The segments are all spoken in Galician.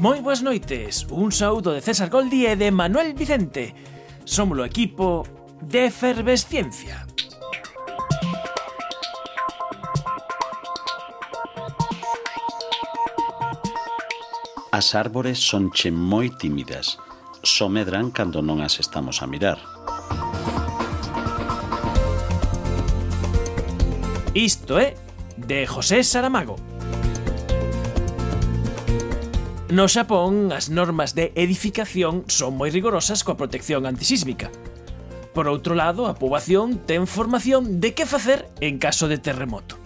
Moi boas noites, un saúdo de César Goldi e de Manuel Vicente. Somos o equipo de Efervesciencia. As árbores son che moi tímidas, só medran cando non as estamos a mirar. Isto é de José Saramago. No Xapón, as normas de edificación son moi rigorosas coa protección antisísmica. Por outro lado, a poboación ten formación de que facer en caso de terremoto.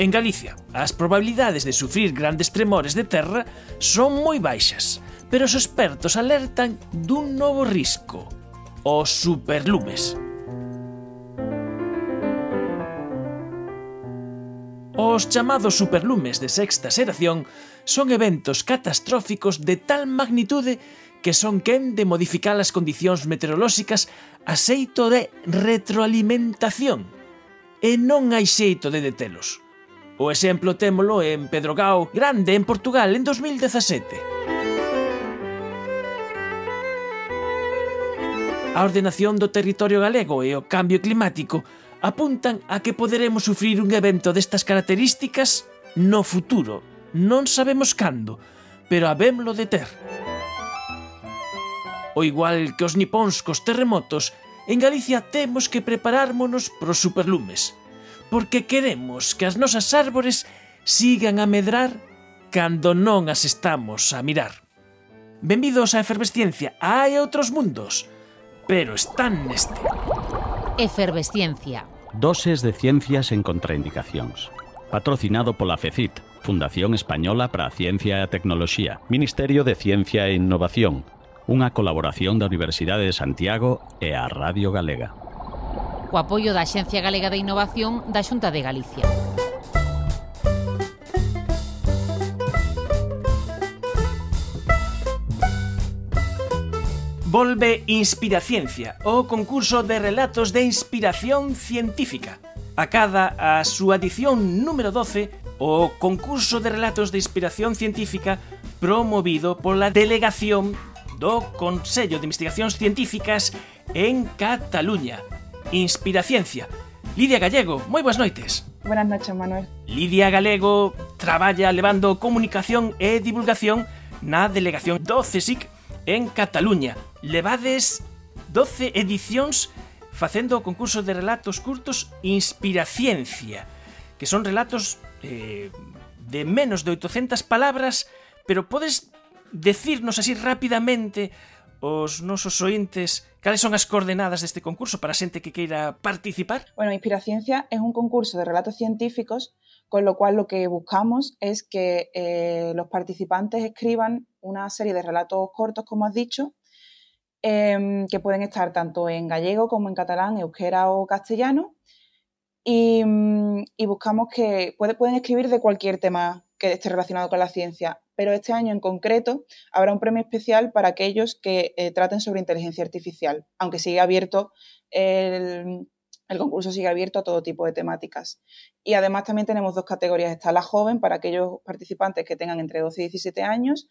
En Galicia, as probabilidades de sufrir grandes tremores de terra son moi baixas, pero os expertos alertan dun novo risco, os superlumes. Os chamados superlumes de sexta xeración son eventos catastróficos de tal magnitude que son quen de modificar as condicións meteorolóxicas a xeito de retroalimentación. E non hai xeito de detelos. O exemplo témolo en Pedrogao Grande, en Portugal, en 2017. A ordenación do territorio galego e o cambio climático apuntan a que poderemos sufrir un evento destas características no futuro. Non sabemos cando, pero habémolo de ter. O igual que os nipóns cos terremotos, en Galicia temos que preparármonos pros superlumes, porque queremos que as nosas árbores sigan a medrar cando non as estamos a mirar. Benvidos á efervesciencia, hai outros mundos, pero están neste. Efervesciencia. Doses de ciencias en contraindicacións. Patrocinado pola FECIT, Fundación Española para a Ciencia e a Tecnoloxía, Ministerio de Ciencia e Innovación, unha colaboración da Universidade de Santiago e a Radio Galega. Co apoio da Xencia Galega de Innovación da Xunta de Galicia. volve Inspiraciencia, o concurso de relatos de inspiración científica. Acada a súa edición número 12 o concurso de relatos de inspiración científica promovido pola Delegación do Consello de Investigacións Científicas en Cataluña. Inspiraciencia. Lidia Gallego, moi boas noites. Buenas noches, Manuel. Lidia Galego traballa levando comunicación e divulgación na Delegación do CSIC en Cataluña. Levades 12 edicións facendo o concurso de relatos curtos Inspiraciencia, que son relatos eh, de menos de 800 palabras, pero podes decirnos así rapidamente os nosos ointes cales son as coordenadas deste concurso para xente que queira participar? Bueno, Inspiraciencia é un concurso de relatos científicos con lo cual lo que buscamos es que eh, los participantes escriban una serie de relatos cortos, como has dicho, eh, que pueden estar tanto en gallego como en catalán, euskera o castellano, y, y buscamos que puede, pueden escribir de cualquier tema que esté relacionado con la ciencia. Pero este año en concreto habrá un premio especial para aquellos que eh, traten sobre inteligencia artificial, aunque sigue abierto el, el concurso sigue abierto a todo tipo de temáticas. Y además también tenemos dos categorías. Está la joven para aquellos participantes que tengan entre 12 y 17 años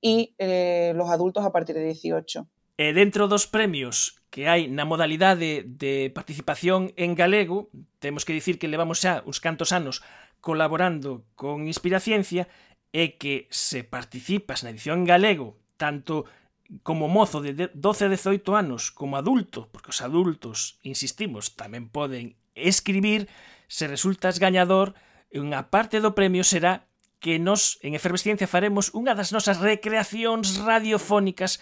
y eh, los adultos a partir de 18. E dentro dos premios que hai na modalidade de participación en galego, temos que dicir que levamos xa uns cantos anos colaborando con Inspiraciencia é que se participas na edición en galego, tanto como mozo de 12 a 18 anos, como adulto, porque os adultos, insistimos, tamén poden escribir, se resultas gañador, unha parte do premio será que nos en Efervesciencia faremos unha das nosas recreacións radiofónicas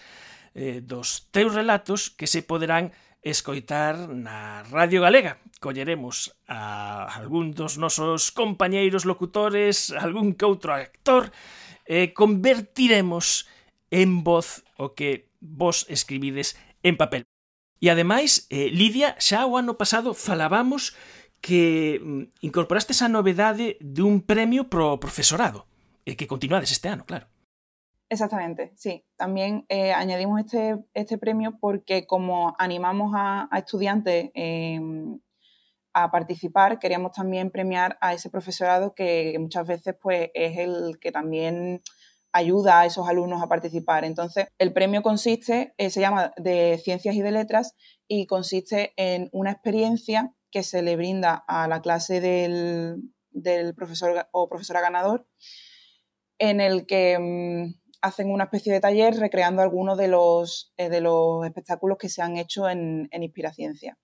eh, dos teus relatos que se poderán escoitar na Radio Galega. Colleremos a algún dos nosos compañeiros locutores, algún que outro actor, e eh, convertiremos en voz o que vos escribides en papel. E ademais, eh, Lidia, xa o ano pasado falábamos que mm, incorporaste esa novedade de un premio pro profesorado, e que continuades este ano, claro. Exactamente, sí. También eh, añadimos este, este premio porque como animamos a, a estudiantes eh, a participar, queríamos también premiar a ese profesorado que muchas veces pues, es el que también ayuda a esos alumnos a participar. Entonces, el premio consiste, eh, se llama de Ciencias y de Letras y consiste en una experiencia que se le brinda a la clase del, profesor o profesora ganador, en el que mm, hacen una especie de taller recreando algunos de los, eh, de los espectáculos que se han hecho en, en Inspiraciencia.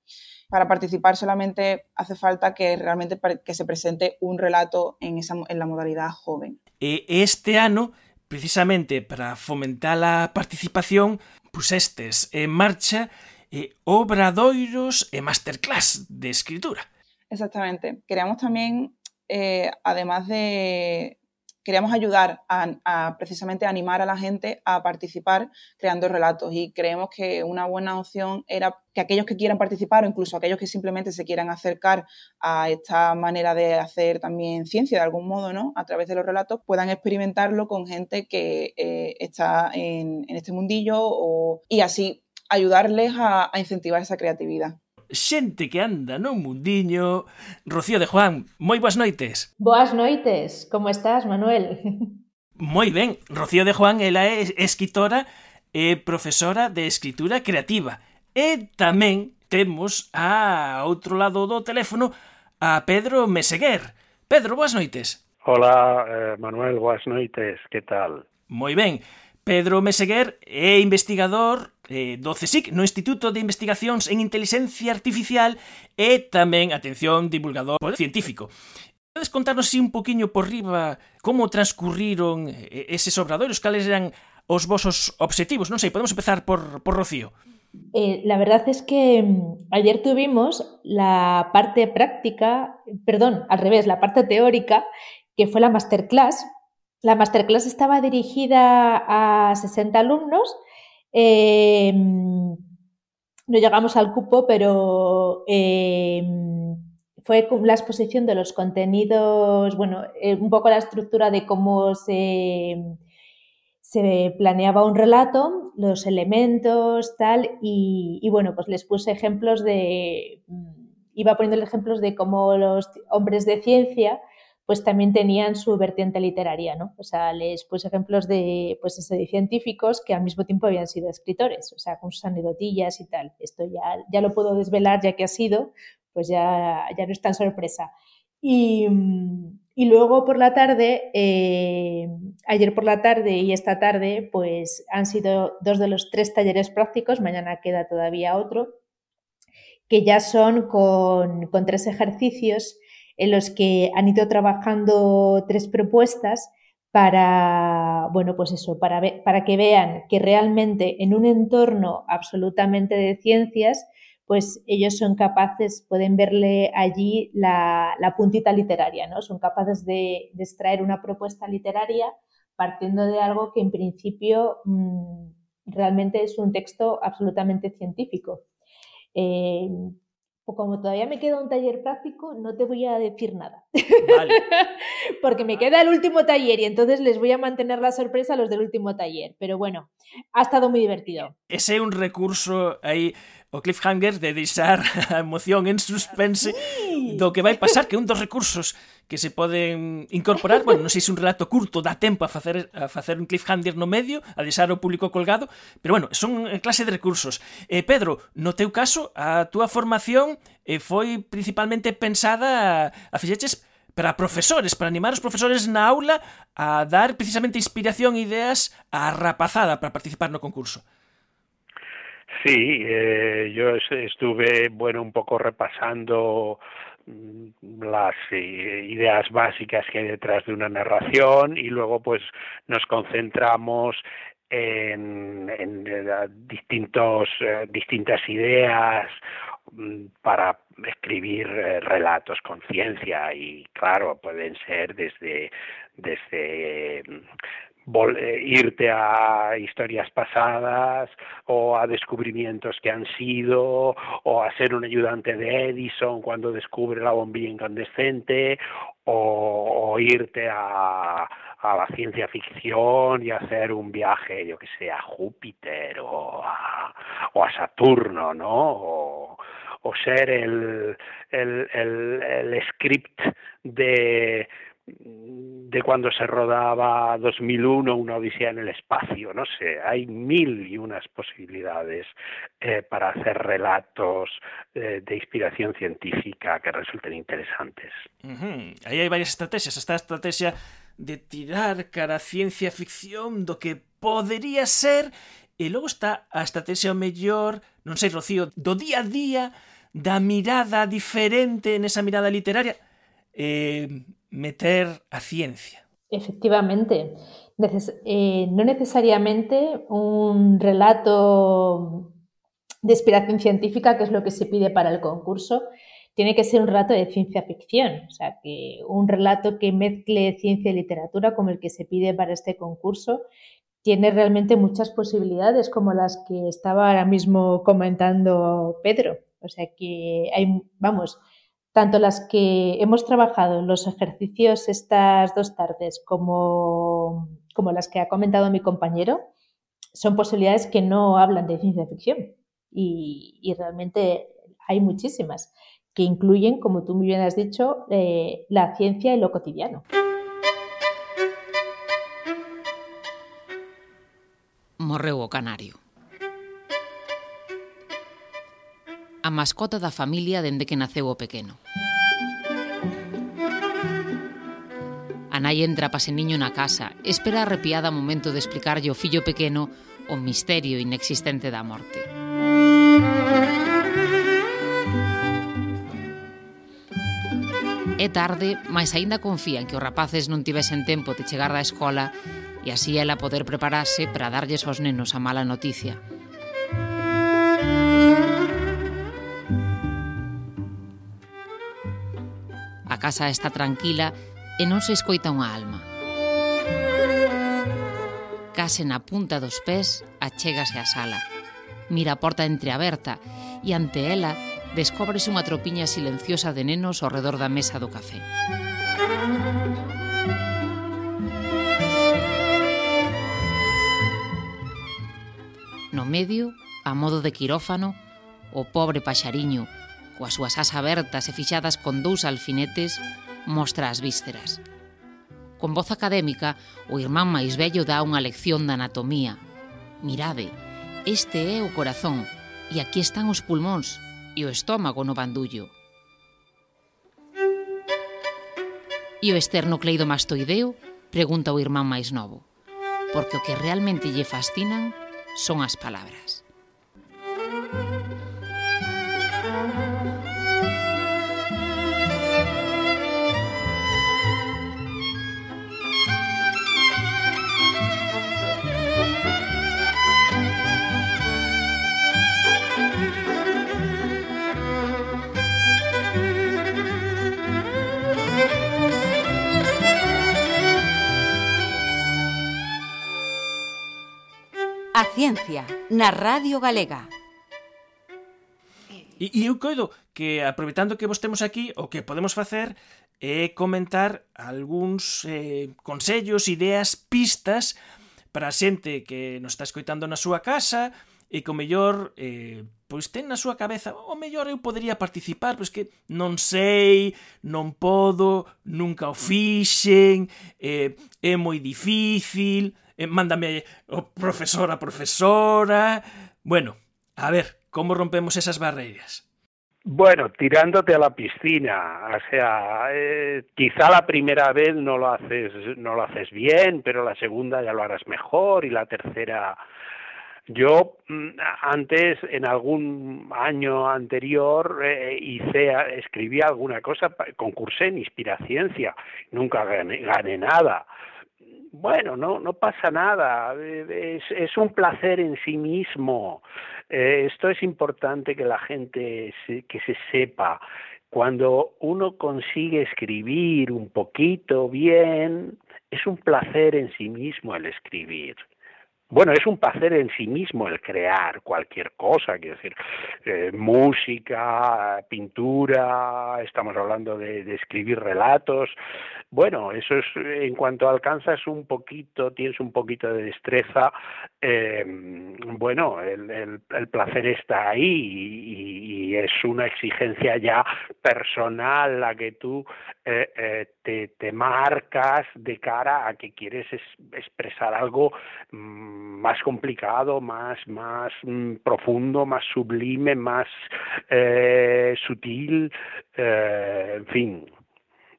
Para participar solamente hace falta que realmente que se presente un relato en, esa, en la modalidad joven. E este ano precisamente para fomentar a participación, pusestes en marcha eh, obradoiros e masterclass de escritura. Exactamente. Queríamos también, eh, además de, queríamos ayudar a, precisamente animar a la gente a participar creando relatos y creemos que una buena opción era que aquellos que quieran participar o incluso aquellos que simplemente se quieran acercar a esta manera de hacer también ciencia de algún modo, ¿no? A través de los relatos, puedan experimentarlo con gente que eh, está en, este mundillo y así ayudarles a incentivar esa creatividad xente que anda no mundiño. Rocío de Juan, moi boas noites. Boas noites, como estás, Manuel? moi ben, Rocío de Juan, ela é escritora e profesora de escritura creativa. E tamén temos a outro lado do teléfono a Pedro Meseguer. Pedro, boas noites. Hola, eh, Manuel, boas noites, que tal? Moi ben. Pedro Meseguer é investigador eh, do CSIC, no Instituto de Investigacións en Inteligencia Artificial e tamén, atención, divulgador científico. Podes contarnos así un poquinho por riba como transcurriron eh, eses obradoiros, cales eran os vosos obxectivos? Non sei, podemos empezar por, por Rocío. Eh, la verdad es que mm, ayer tuvimos la parte práctica, perdón, al revés, la parte teórica, que fue la masterclass La masterclass estaba dirigida a 60 alumnos. Eh, no llegamos al cupo, pero eh, fue la exposición de los contenidos, bueno, eh, un poco la estructura de cómo se, se planeaba un relato, los elementos, tal, y, y, bueno, pues les puse ejemplos de, iba poniendo ejemplos de cómo los hombres de ciencia pues también tenían su vertiente literaria, ¿no? O sea, les puse ejemplos de, pues de científicos que al mismo tiempo habían sido escritores, o sea, con sus anedotillas y tal. Esto ya, ya lo puedo desvelar ya que ha sido, pues ya, ya no es tan sorpresa. Y, luego por la tarde, eh, ayer por la tarde y esta tarde, pues han sido dos de los tres talleres prácticos, mañana queda todavía otro, que ya son con tres ejercicios en los que han ido trabajando tres propuestas para, bueno, pues eso, para, para que vean que realmente en un entorno absolutamente de ciencias, pues ellos son capaces, pueden verle allí la, puntita literaria, ¿no? Son capaces de, extraer una propuesta literaria partiendo de algo que en principio mm, realmente es un texto absolutamente científico. Eh, como todavía me queda un taller práctico, no te voy a decir nada. Vale. Porque me queda el último taller y entonces les voy a mantener la sorpresa a los del último taller. Pero bueno, ha estado muy divertido. Ese é un recurso aí o cliffhanger de deixar a emoción en suspense do que vai pasar, que un dos recursos que se poden incorporar, bueno, non sei se un relato curto dá tempo a facer a facer un cliffhanger no medio, a deixar o público colgado, pero bueno, son eh, clase de recursos. Eh, Pedro, no teu caso, a túa formación eh, foi principalmente pensada a, a fixeches para profesores, para animar os profesores na aula a dar precisamente inspiración e ideas á rapazada para participar no concurso. Sí, eh, yo estuve, bueno, un poco repasando mm, las eh, ideas básicas que hay detrás de una narración y luego pues nos concentramos en, en, eh, distintos eh, distintas ideas mm, para escribir relatos con ciencia y claro pueden ser desde desde irte a historias pasadas o a descubrimientos que han sido o a ser un ayudante de Edison cuando descubre la bombilla incandescente o, irte a, a la ciencia ficción y hacer un viaje, yo que sé, a Júpiter o a, o a Saturno, ¿no? O, o ser el, el, el, el script de de cuando se rodaba 2001 una odisea en el espacio, no sé, hay mil y unas posibilidades eh, para hacer relatos eh, de inspiración científica que resulten interesantes. Uh -huh. Aí hai varias estrategias, esta estrategia de tirar cara a ciencia ficción do que podería ser e logo está a estrategia mellor, non sei, Rocío, do día a día da mirada diferente nesa mirada literaria. Eh, meter a ciencia. Efectivamente. Neces eh, no necesariamente un relato de inspiración científica, que es lo que se pide para el concurso, tiene que ser un relato de ciencia ficción, o sea, que un relato que mezcle ciencia y literatura como el que se pide para este concurso tiene realmente muchas posibilidades como las que estaba ahora mismo comentando Pedro. O sea que hay, vamos, tanto las que hemos trabajado en los ejercicios estas dos tardes como, como las que ha comentado mi compañero, son posibilidades que no hablan de ciencia ficción y, y realmente hay muchísimas que incluyen, como tú muy bien has dicho, eh, la ciencia y lo cotidiano. Morreu o canario. a mascota da familia dende que naceu o pequeno. A nai entra paseniño na casa, espera arrepiada o momento de explicarlle ao fillo pequeno o misterio inexistente da morte. É tarde, mas aínda confía en que os rapaces non tivesen tempo de chegar da escola e así ela poder prepararse para darlles aos nenos a mala noticia, A casa está tranquila e non se escoita unha alma. Case na punta dos pés achégase á sala. Mira a porta entreaberta e ante ela descobres unha tropiña silenciosa de nenos ao redor da mesa do café. No medio, a modo de quirófano, o pobre paxariño coas súas as abertas e fixadas con dous alfinetes, mostra as vísceras. Con voz académica, o irmán máis vello dá unha lección de anatomía. Mirade, este é o corazón, e aquí están os pulmóns, e o estómago no bandullo. E o externo cleidomastoideo? Pregunta o irmán máis novo. Porque o que realmente lle fascinan son as palabras. A ciencia na Radio Galega. E, e eu coido que aproveitando que vos temos aquí, o que podemos facer é comentar algúns eh, consellos, ideas, pistas para a xente que nos está escoitando na súa casa e que o mellor eh, pois ten na súa cabeza o mellor eu podería participar, pois que non sei, non podo, nunca o fixen, eh, é moi difícil, eh, mándame o profesor a profesora... Bueno, a ver, como rompemos esas barreras? Bueno, tirándote a la piscina, o sea, eh, quizá la primera vez no lo haces, no lo haces bien, pero la segunda ya lo harás mejor y la tercera. Yo mm, antes, en algún año anterior, eh, hice, escribí alguna cosa, concursé en Inspiraciencia, nunca gané nada bueno, no, no pasa nada, es, es un placer en sí mismo. Eh, esto es importante que la gente que se sepa. Cuando uno consigue escribir un poquito bien, es un placer en sí mismo el escribir. Bueno, es un placer en sí mismo el crear cualquier cosa, quiero decir, eh, música, pintura, estamos hablando de, escribir relatos. Bueno, eso es, en cuanto alcanzas un poquito, tienes un poquito de destreza, eh, bueno, el, placer está ahí y, es una exigencia ya personal la que tú eh, te, te, marcas de cara a que quieres expresar algo. Mm, más complicado, más, más mm, profundo, más sublime, más eh, sutil, eh, en fin.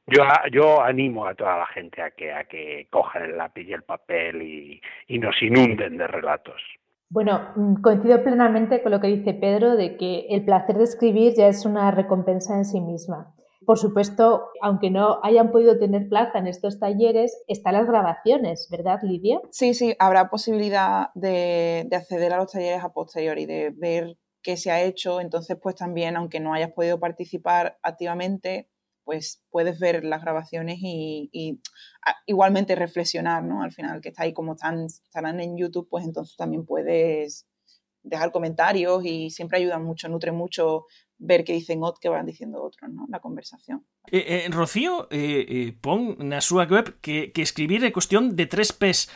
Yo, yo animo a toda la gente a que, a que cojan el lápiz y el papel y, y nos inunden de relatos. Bueno, mm, coincido plenamente con lo que dice Pedro de que el placer de escribir ya es una recompensa en sí misma. Por supuesto, aunque no hayan podido tener plaza en estos talleres, están las grabaciones, ¿verdad, Lidia? Sí, sí, habrá posibilidad de, acceder a los talleres a posteriori, de ver qué se ha hecho. Entonces, pues también, aunque no hayas podido participar activamente, pues puedes ver las grabaciones y, igualmente reflexionar, ¿no? Al final, que está ahí como están, estarán en YouTube, pues entonces también puedes dejar comentarios y siempre ayuda mucho, nutre mucho ver qué dicen otros, que van diciendo otros, ¿no? La conversación. Eh, eh, Rocío eh, eh, pon na súa web que, que escribir é cuestión de tres P's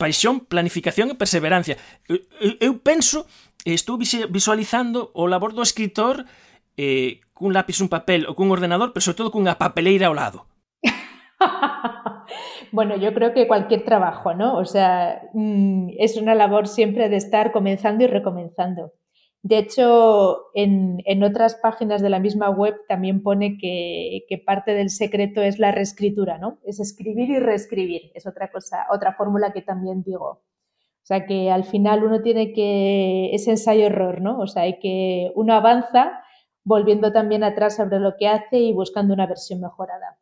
paixón, planificación e perseverancia. Eu, eu penso, estou visualizando o labor do escritor eh, cun lápiz, un papel ou cun ordenador, pero sobre todo cunha papeleira ao lado. bueno, yo creo que cualquier trabajo, ¿no? O sea, mmm, es una labor siempre de estar comenzando y recomenzando. De hecho, en, en, otras páginas de la misma web también pone que, que, parte del secreto es la reescritura, ¿no? Es escribir y reescribir. Es otra cosa, otra fórmula que también digo. O sea que al final uno tiene que, es ensayo-error, ¿no? O sea, hay que, uno avanza volviendo también atrás sobre lo que hace y buscando una versión mejorada.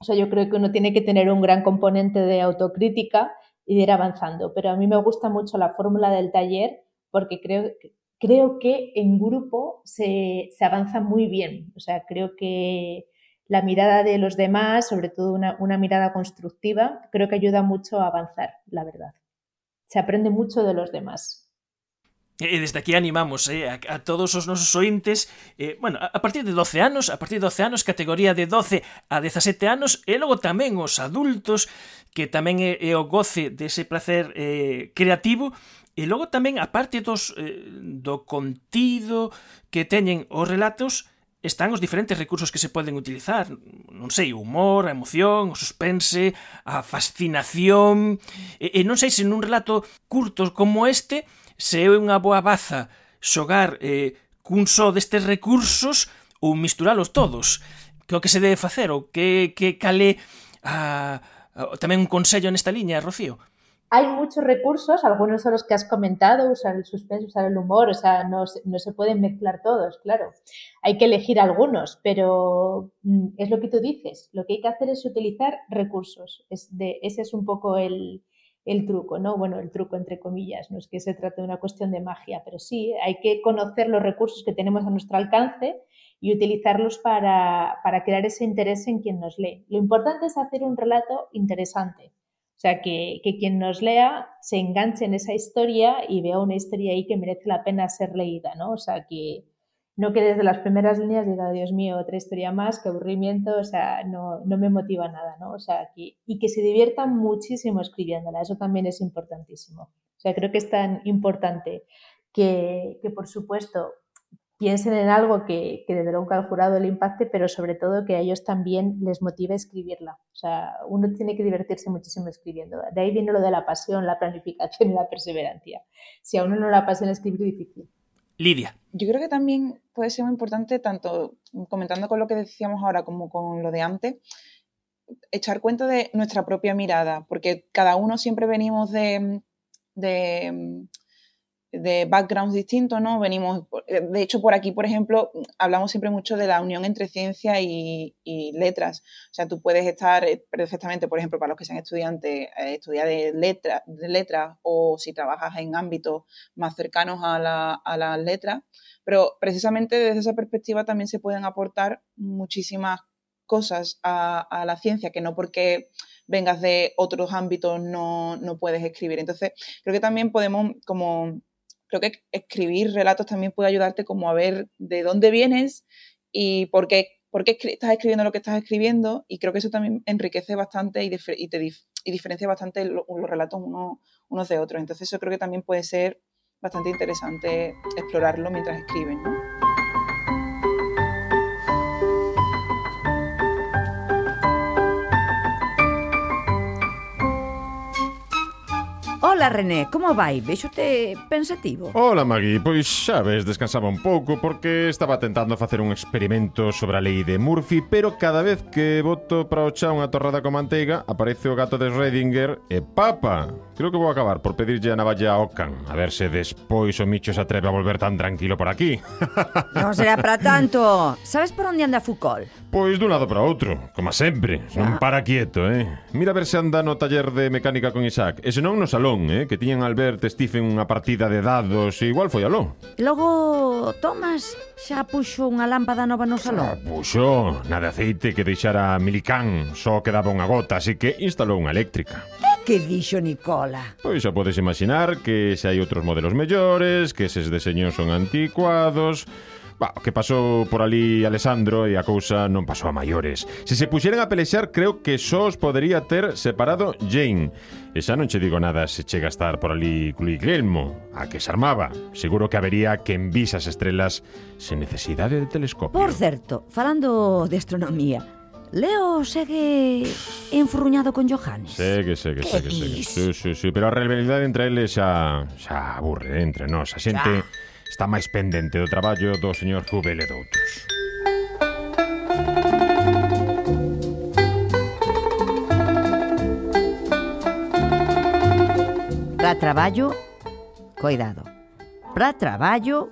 O sea, yo creo que uno tiene que tener un gran componente de autocrítica y de ir avanzando. Pero a mí me gusta mucho la fórmula del taller porque creo creo que en grupo se, se, avanza muy bien. O sea, creo que la mirada de los demás, sobre todo una, una, mirada constructiva, creo que ayuda mucho a avanzar, la verdad. Se aprende mucho de los demás. E desde aquí animamos eh, a, a todos os nosos ointes, eh, bueno, a, a partir de 12 anos, a partir de 12 anos, categoría de 12 a 17 anos, e logo tamén os adultos, que tamén é, é o goce dese placer eh, creativo, e logo tamén a parte dos, eh, do contido que teñen os relatos, están os diferentes recursos que se poden utilizar, non sei, o humor, a emoción, o suspense, a fascinación, e, e non sei se nun relato curto como este se é unha boa baza xogar eh, cun só destes recursos ou misturalos todos. Que o que se debe facer ou que, que cale a, a, tamén un consello nesta liña, Rocío? Hay muchos recursos, algunos son los que has comentado, usar el suspense, usar el humor, o sea, no, no se pueden mezclar todos, claro. Hay que elegir algunos, pero mm, es lo que tú dices, lo que hay que hacer es utilizar recursos. Es de, ese es un poco el, el truco, ¿no? Bueno, el truco entre comillas, no es que se trate de una cuestión de magia, pero sí, hay que conocer los recursos que tenemos a nuestro alcance y utilizarlos para, para crear ese interés en quien nos lee. Lo importante es hacer un relato interesante o sea, que, que, quien nos lea se enganche en esa historia y vea una historia ahí que merece la pena ser leída, ¿no? O sea, que no que desde las primeras líneas diga, Dios mío, otra historia más, qué aburrimiento, o sea, no, no me motiva nada, ¿no? O sea, y que se diviertan muchísimo escribiéndola, eso también es importantísimo. O sea, creo que es tan importante que, que por supuesto, piensen en algo que, que desde luego al jurado le impacte, pero sobre todo que a ellos también les motive escribirla. O sea, uno tiene que divertirse muchísimo escribiendo. De ahí viene lo de la pasión, la planificación y la perseverancia. Si a uno no le apasiona escribir, difícil. Lidia. Yo creo que también puede ser muy importante, tanto comentando con lo que decíamos ahora como con lo de antes, echar cuenta de nuestra propia mirada, porque cada uno siempre venimos de, de de backgrounds distintos, ¿no? Venimos, eh, de hecho, por aquí, por ejemplo, hablamos siempre mucho de la unión entre ciencia y, letras. O sea, tú puedes estar eh, perfectamente, por ejemplo, para los que sean estudiantes, eh, estudiar de, de letras o si trabajas en ámbitos más cercanos a, la, a las letras, pero precisamente desde esa perspectiva también se pueden aportar muchísimas cosas a, a la ciencia que no porque vengas de otros ámbitos no, no puedes escribir. Entonces, creo que también podemos como creo que escribir relatos también puede ayudarte como a ver de dónde vienes y por qué, por qué estás escribiendo lo que estás escribiendo y creo que eso también enriquece bastante y, te y diferencia bastante los relatos unos de otros. Entonces eso creo que también puede ser bastante interesante explorarlo mientras escriben. Ola, René, como vai? Vexote pensativo. Ola, Magui. Pois xa ves, descansaba un pouco porque estaba tentando facer un experimento sobre a lei de Murphy, pero cada vez que boto para o chá unha torrada con manteiga, aparece o gato de Schrödinger e papa. Creo que vou acabar por pedirlle a navalla a Ocan A ver se despois o Micho se atreve a volver tan tranquilo por aquí. Non será para tanto. Sabes por onde anda Foucault? Pois dun lado para outro, como sempre. Non ah. para quieto, eh. Mira a ver se anda no taller de mecánica con Isaac. E senón no salón, eh Que tiñan Albert e Stephen unha partida de dados e Igual foi aló. E logo Tomás xa puxo unha lámpada nova no salón. Xa puxo, nada de aceite que deixara Milicán Só quedaba unha gota, así que instalou unha eléctrica que dixo Nicola. Pois xa podes imaginar que se hai outros modelos mellores, que eses deseños son anticuados... Bah, que pasou por ali Alessandro e a cousa non pasou a maiores. Se se puxeran a pelexar, creo que só os podería ter separado Jane. E xa non che digo nada se chega a estar por ali Clui Guillermo, a que se armaba. Seguro que habería que envisa as estrelas sen necesidade de telescopio. Por certo, falando de astronomía, Leo segue enfurruñado con Johannes. Segue, segue, segue, segue. Sí, sí, sí, pero a realidade entre eles xa, xa aburre eh, entre nós. A xente xa. está máis pendente do traballo do señor Jubel e doutros. Para traballo, coidado. Para traballo,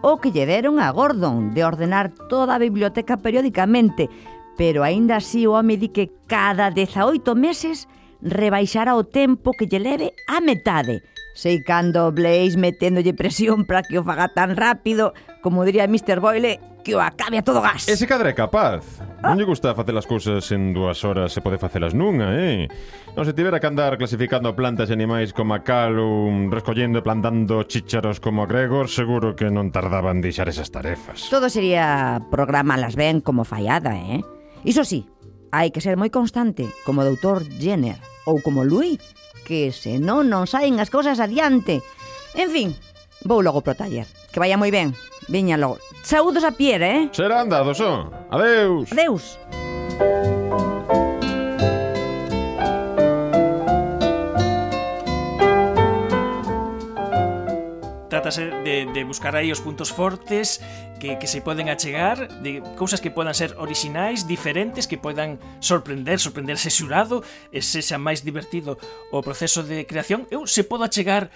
o que lle deron a Gordon de ordenar toda a biblioteca periódicamente Pero aínda así o home di que cada 18 meses rebaixará o tempo que lle leve a metade. Sei cando Blaze meténdolle presión para que o faga tan rápido, como diría Mr. Boyle, que o acabe a todo gas. Ese cadra é capaz. Ah. Non lle gusta facer as cousas en dúas horas, se pode facelas nunha, eh? Non se tivera que andar clasificando plantas e animais como a cal ou recollendo e plantando chícharos como a Gregor, seguro que non tardaban deixar esas tarefas. Todo sería programalas ben como fallada, eh? Iso sí, hai que ser moi constante, como o doutor Jenner ou como Louis, que se non non saen as cousas adiante. En fin, vou logo pro taller. Que vaya moi ben. Viña logo. Saúdos a Pierre, eh? Serán dados, son. Adeus. Adeus. Adeus. trátase de, de buscar aí os puntos fortes que, que se poden achegar, de cousas que podan ser orixinais, diferentes, que podan sorprender, sorprenderse xurado, e se xa máis divertido o proceso de creación. Eu se podo achegar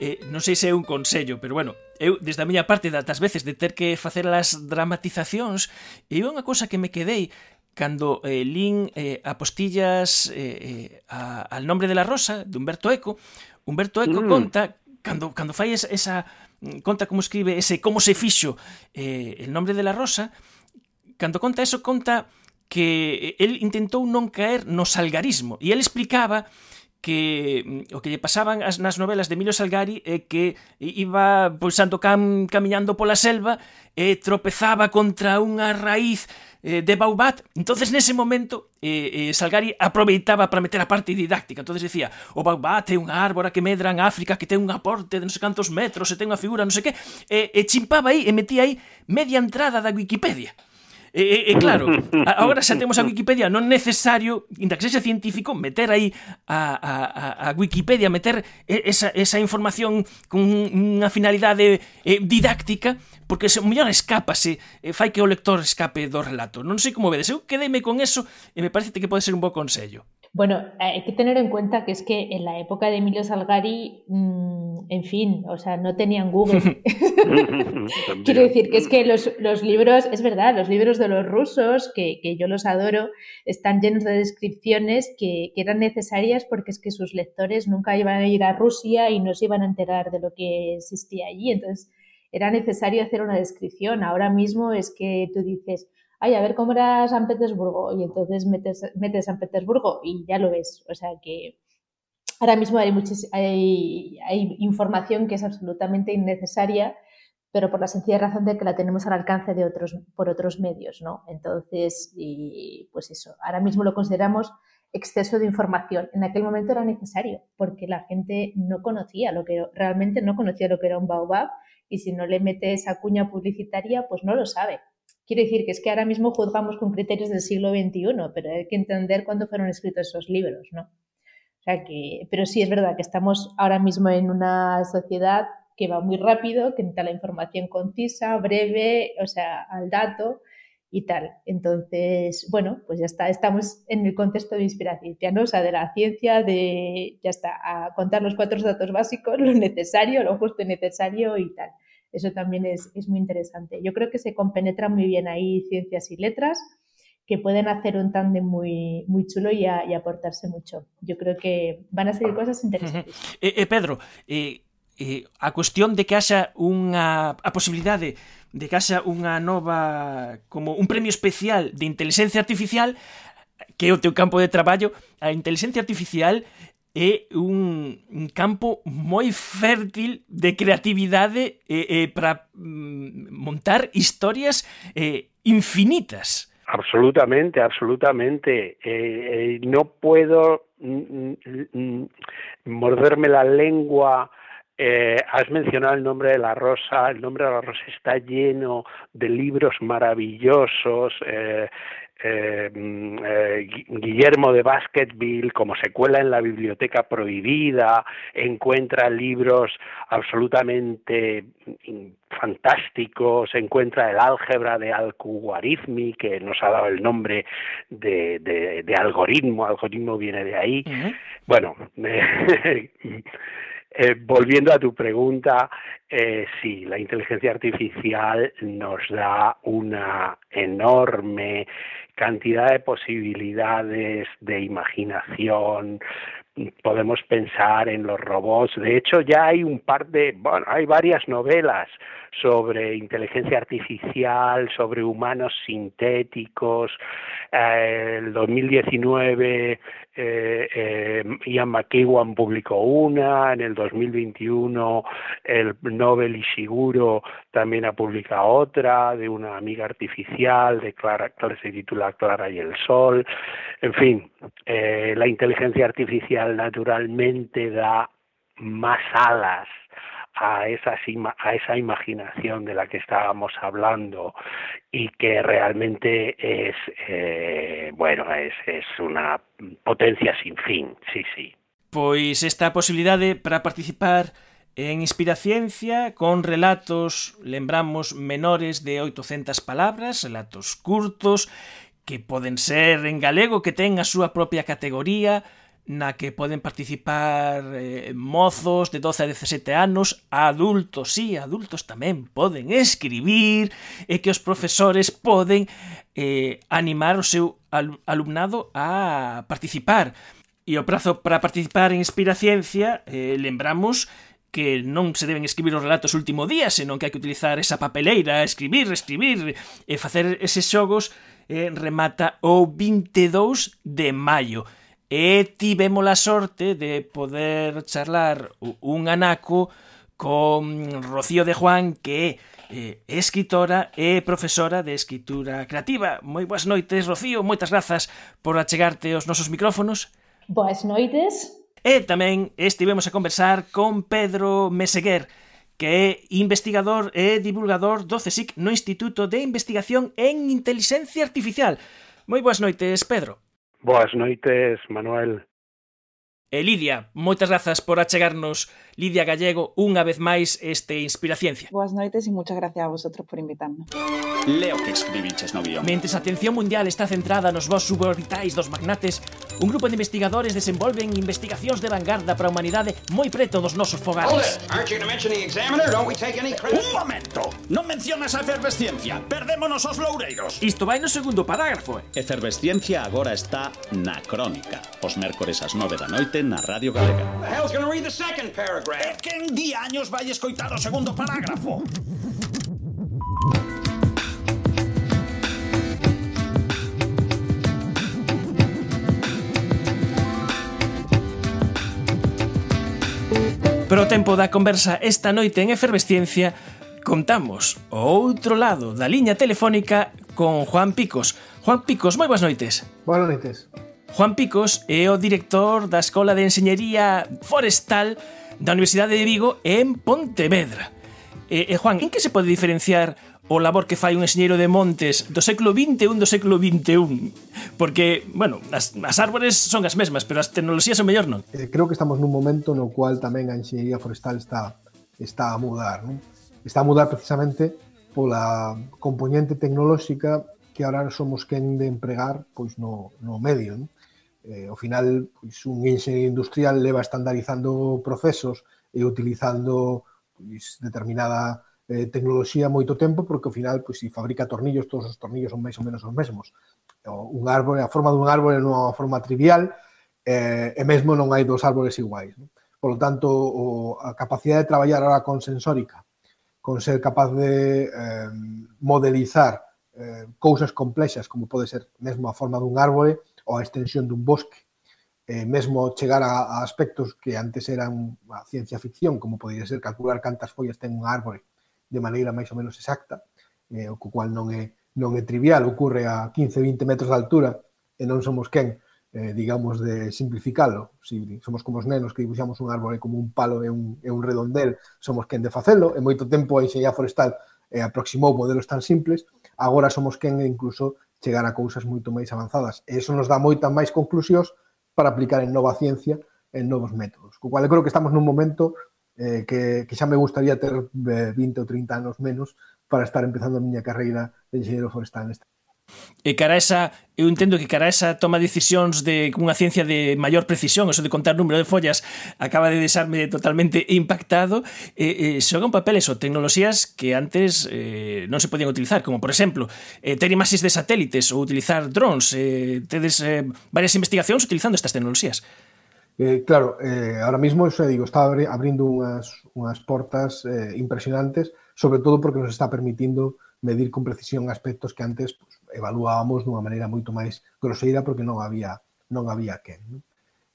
eh, non sei se é un consello, pero bueno, eu desde a miña parte das veces de ter que facer as dramatizacións, e unha cousa que me quedei cando eh, lín eh, apostillas eh, eh, a, al nombre de la rosa de Humberto Eco, Humberto Eco mm. conta cando, cando fai esa, esa conta como escribe ese como se fixo eh, el nombre de la rosa cando conta eso conta que eh, el intentou non caer no salgarismo. E el explicaba que mm, o que lle pasaban as nas novelas de Emilio Salgari é que iba pulsando cam, camiñando pola selva e tropezaba contra unha raíz eh, de Baubat. entonces nese momento eh, eh, Salgari aproveitaba para meter a parte didáctica. entonces decía, o Baubat é unha árbora que medra en África, que ten un aporte de non sei cantos metros, e ten unha figura, non sei que, e, e chimpaba aí e metía aí media entrada da Wikipedia. E, e claro, agora xa temos a Wikipedia, non necesario, inda que sexa científico, meter aí a, a, a Wikipedia, meter esa, esa información con unha finalidade eh, didáctica, porque se mellor escápase, eh, fai que o lector escape do relato. Non sei como vedes, eu quedeime con eso e me parece que pode ser un bo consello. Bueno, hay que tener en cuenta que es que en la época de Emilio Salgari, mmm, en fin, o sea, no tenían Google. Quiero decir que es que los, los, libros, es verdad, los libros de los rusos, que, que yo los adoro, están llenos de descripciones que, que, eran necesarias porque es que sus lectores nunca iban a ir a Rusia y no se iban a enterar de lo que existía allí. Entonces, era necesario hacer una descripción. Ahora mismo es que tú dices, ay, a ver cómo era San Petersburgo, y entonces metes, metes San Petersburgo y ya lo ves. O sea que ahora mismo hay, hay, hay información que es absolutamente innecesaria, pero por la sencilla razón de que la tenemos al alcance de otros, por otros medios, ¿no? Entonces, pues eso, ahora mismo lo consideramos exceso de información. En aquel momento era necesario, porque la gente no conocía lo que realmente no conocía lo que era un baobab y si no le mete esa cuña publicitaria, pues no lo sabe. Quiere decir que es que ahora mismo juzgamos con criterios del siglo XXI, pero hay que entender cuándo fueron escritos esos libros, ¿no? O sea que, pero sí es verdad que estamos ahora mismo en una sociedad que va muy rápido, que necesita la información concisa, breve, o sea, al dato y tal. Entonces, bueno, pues ya está, estamos en el contexto de inspiración, ¿no? O sea, de la ciencia, de, ya está, a contar los cuatro datos básicos, lo necesario, lo justo y necesario y tal. Eso también es, es muy interesante. Yo creo que se compenetra muy bien ahí ciencias y letras, que pueden hacer un tándem muy, muy chulo y, y, aportarse mucho. Yo creo que van a ser cosas interesantes. eh, eh, Pedro, eh, a cuestión de que haxa unha a de que haxa unha nova como un premio especial de inteligencia artificial que é o teu campo de traballo a inteligencia artificial é un, campo moi fértil de creatividade eh, eh, para mm, montar historias eh, infinitas. Absolutamente, absolutamente. Eh, eh, no puedo mm, mm, morderme la lengua. Eh, has mencionado el nombre de la rosa. El nombre de la rosa está lleno de libros maravillosos. Eh, eh, eh, Guillermo de Baskerville, como se cuela en la biblioteca prohibida, encuentra libros absolutamente fantásticos, encuentra el álgebra de Al-Khwarizmi, que nos ha dado el nombre de, de, de algoritmo, algoritmo viene de ahí. Uh -huh. Bueno, Eh, volviendo a tu pregunta, eh, sí, la inteligencia artificial nos da una enorme cantidad de posibilidades de imaginación. Podemos pensar en los robots. De hecho, ya hay un par de, bueno, hay varias novelas sobre inteligencia artificial, sobre humanos sintéticos. Eh, el 2019 eh, eh, Ian McEwan publicó una, en el 2021 el Nobel Ishiguro también ha publicado otra de una amiga artificial de Clara, se titula Clara y el Sol. En fin, eh, la inteligencia artificial naturalmente da más alas a esa, a esa imaginación de la que estábamos hablando y que realmente es, eh, bueno, es, es una potencia sin fin, sí, sí. Pois esta posibilidade para participar en Inspiraciencia con relatos, lembramos, menores de 800 palabras, relatos curtos, que poden ser en galego, que ten a súa propia categoría, na que poden participar eh, mozos de 12 a 17 anos, adultos, sí, adultos tamén poden escribir, e que os profesores poden eh, animar o seu alumnado a participar. E o prazo para participar en Inspira Ciencia, eh, lembramos, que non se deben escribir os relatos último día, senón que hai que utilizar esa papeleira, escribir, escribir, e facer eses xogos eh, remata o 22 de maio e tivemos a sorte de poder charlar un anaco con Rocío de Juan que é eh, escritora e profesora de escritura creativa. Moi boas noites, Rocío, moitas grazas por achegarte aos nosos micrófonos. Boas noites. E tamén estivemos a conversar con Pedro Meseguer, que é investigador e divulgador do CSIC no Instituto de Investigación en Inteligencia Artificial. Moi boas noites, Pedro. Boas noites, Manuel. E Lidia, moitas grazas por achegarnos Lidia Gallego, unha vez máis este Inspiraciencia. Boas noites e moitas gracias a vosotros por invitarme. Leo que escribiches no guión. Mentes a atención mundial está centrada nos vos suborbitais dos magnates, un grupo de investigadores desenvolven investigacións de vanguarda para a humanidade moi preto dos nosos fogares. Un momento, non mencionas a efervesciencia, perdémonos os loureiros. Isto vai no segundo parágrafo. Eh? Efervesciencia agora está na crónica, os mércores ás 9 da noite na Radio Galega. The hell's gonna read the second paragraph? E quen di diaños vai escoitar o segundo parágrafo? Pero o tempo da conversa esta noite en Efervesciencia contamos o outro lado da liña telefónica con Juan Picos. Juan Picos, moi boas noites. Boas noites. Juan Picos é o director da Escola de Enseñería Forestal da Universidade de Vigo en Pontevedra. E, e Juan, en que se pode diferenciar o labor que fai un enxeñeiro de montes do século XXI do século XXI? Porque, bueno, as, as árbores son as mesmas, pero as tecnoloxías son mellor non. Eh, creo que estamos nun momento no cual tamén a enxeñería forestal está está a mudar, non? Está a mudar precisamente pola componente tecnolóxica que agora somos quen de empregar pois no, no medio, non? Eh, ao final, pois, un enxeñeiro industrial leva estandarizando procesos e utilizando pois, determinada eh, tecnoloxía moito tempo, porque ao final, pois, se fabrica tornillos, todos os tornillos son máis ou menos os mesmos. Un árbore, a forma dun árbore non é unha forma trivial, eh, e mesmo non hai dos árbores iguais. Non? Por lo tanto, o, a capacidade de traballar ahora con sensórica, con ser capaz de eh, modelizar eh, cousas complexas, como pode ser mesmo a forma dun árbore, ou a extensión dun bosque, eh, mesmo chegar a, a aspectos que antes eran a ciencia ficción, como podría ser calcular cantas follas ten un árbore de maneira máis ou menos exacta, eh, o cual non é, non é trivial, ocurre a 15-20 metros de altura e non somos quen, eh, digamos, de simplificalo. Si somos como os nenos que dibuixamos un árbore como un palo e un, e un redondel, somos quen de facelo, e moito tempo a enxeña forestal eh, aproximou modelos tan simples, agora somos quen de incluso chegar a cousas moito máis avanzadas. E eso nos dá moitas máis conclusións para aplicar en nova ciencia, en novos métodos. Co cual, creo que estamos nun momento eh, que, que xa me gustaría ter eh, 20 ou 30 anos menos para estar empezando a miña carreira de enxeñero forestal neste e cara esa eu entendo que cara esa toma de decisións de unha ciencia de maior precisión, eso de contar número de follas, acaba de deixarme totalmente impactado, e, e xogan papel eso, tecnoloxías que antes eh, non se podían utilizar, como por exemplo, eh, ter imaxes de satélites ou utilizar drones, eh, tedes eh, varias investigacións utilizando estas tecnoloxías. Eh, claro, eh, ahora mismo, eso, digo, está abrindo unhas, unhas portas eh, impresionantes, sobre todo porque nos está permitindo medir con precisión aspectos que antes evaluábamos dunha maneira moito máis groseira porque non había non había quen. Non?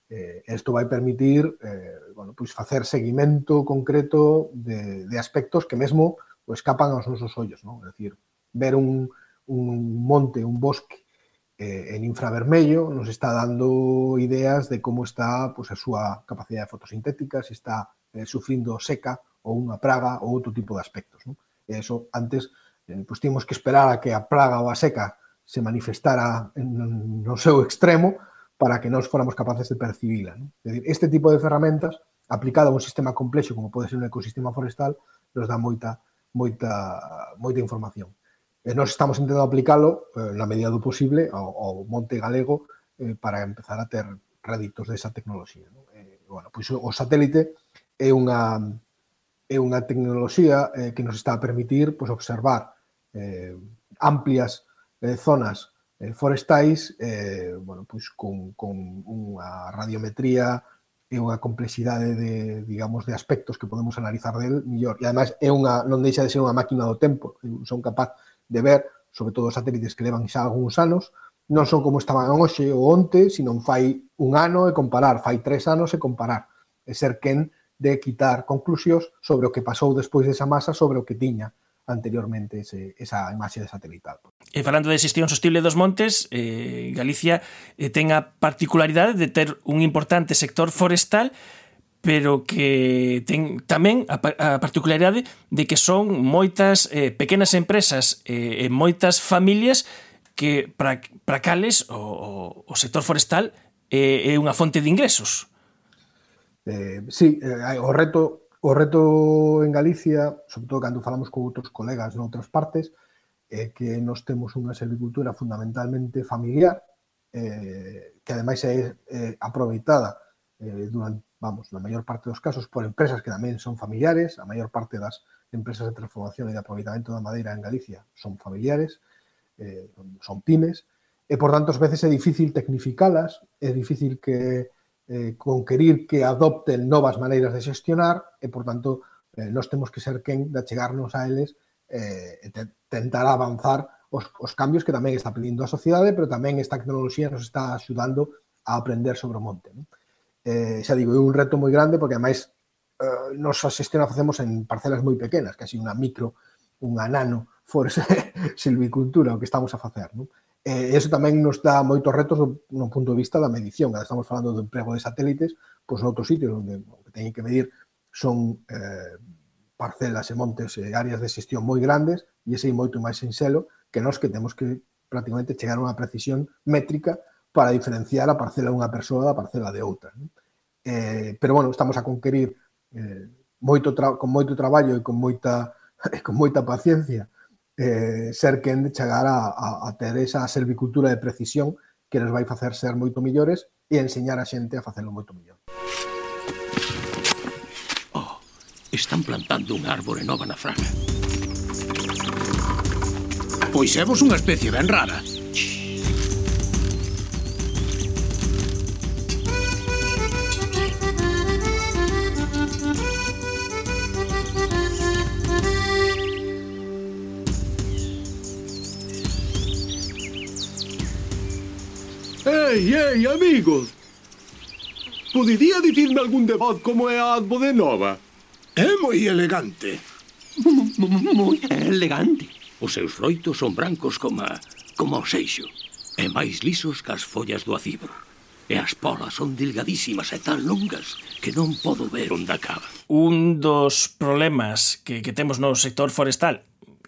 Eh, isto vai permitir eh, bueno, pois facer seguimento concreto de, de aspectos que mesmo o escapan aos nosos ollos. Non? É dicir, ver un, un monte, un bosque eh, en infravermello nos está dando ideas de como está pues, a súa capacidade fotosintética, se está eh, sufrindo seca ou unha praga ou outro tipo de aspectos. Non? E eso antes Eh, pois temos que esperar a que a praga ou a seca se manifestara en, no seu extremo para que nós fóramos capaces de percibila. Non? É dicir, este tipo de ferramentas aplicado a un sistema complexo como pode ser un ecosistema forestal nos dá moita moita moita información. E nós estamos intentando aplicalo eh, na medida do posible ao, ao monte galego eh, para empezar a ter réditos desa tecnoloxía. Non? Eh, bueno, pois o satélite é unha é unha tecnoloxía eh, que nos está a permitir pois, observar eh, amplias eh, zonas eh, forestais eh, bueno, pois con, con unha radiometría e unha complexidade de, digamos, de aspectos que podemos analizar del mellor. E ademais é unha, non deixa de ser unha máquina do tempo. Son capaz de ver, sobre todo os satélites que levan xa algúns anos, non son como estaban hoxe ou onte, sino fai un ano e comparar, fai tres anos e comparar. E ser quen de quitar conclusións sobre o que pasou despois desa masa, sobre o que tiña anteriormente ese, esa imaxe de satelital. E falando de xestión sostible dos montes, eh, Galicia eh, ten a particularidade de ter un importante sector forestal pero que ten tamén a, a particularidade de que son moitas eh, pequenas empresas eh, e moitas familias que para, para cales o, o, o sector forestal eh, é unha fonte de ingresos. Eh, sí, eh, o reto O reto en Galicia, sobre todo cando falamos con outros colegas noutras partes, é que nos temos unha silvicultura fundamentalmente familiar, eh, que ademais é eh, aproveitada eh, durante, vamos, na maior parte dos casos por empresas que tamén son familiares, a maior parte das empresas de transformación e de aproveitamento da madeira en Galicia son familiares, eh, son pymes, e por tanto, ás veces é difícil tecnificalas, é difícil que eh, conquerir que adopten novas maneiras de xestionar e, por tanto, eh, nós temos que ser quen de chegarnos a eles eh, e te, tentar avanzar os, os cambios que tamén está pedindo a sociedade, pero tamén esta tecnoloxía nos está axudando a aprender sobre o monte. Non? Eh, xa digo, é un reto moi grande porque, ademais, eh, nos a xestión a facemos en parcelas moi pequenas, casi unha micro, unha nano, forse silvicultura, o que estamos a facer. Non? Eh, e iso tamén nos dá moitos retos no, no punto de vista da medición. Cando estamos falando do emprego de satélites, pois noutros sitios onde o que teñen que medir son eh, parcelas e montes e áreas de xestión moi grandes e ese é moito máis sinxelo que nós que temos que prácticamente chegar a unha precisión métrica para diferenciar a parcela dunha persoa da parcela de outra. Non? Eh, pero, bueno, estamos a conquerir eh, moito con moito traballo e con moita, con moita paciencia eh, ser quen de chegar a, a, a ter esa servicultura de precisión que nos vai facer ser moito millores e enseñar a xente a facelo moito mellor. Oh, están plantando unha árbore nova na fraga. Pois é vos unha especie ben rara. Ei, ei, amigos! Podería dicirme algún de como é a nova? É moi elegante. Moi elegante. Os seus froitos son brancos como a, como o seixo e máis lisos que as follas do acibro. E as polas son delgadísimas e tan longas que non podo ver onde acaban. Un dos problemas que, que temos no sector forestal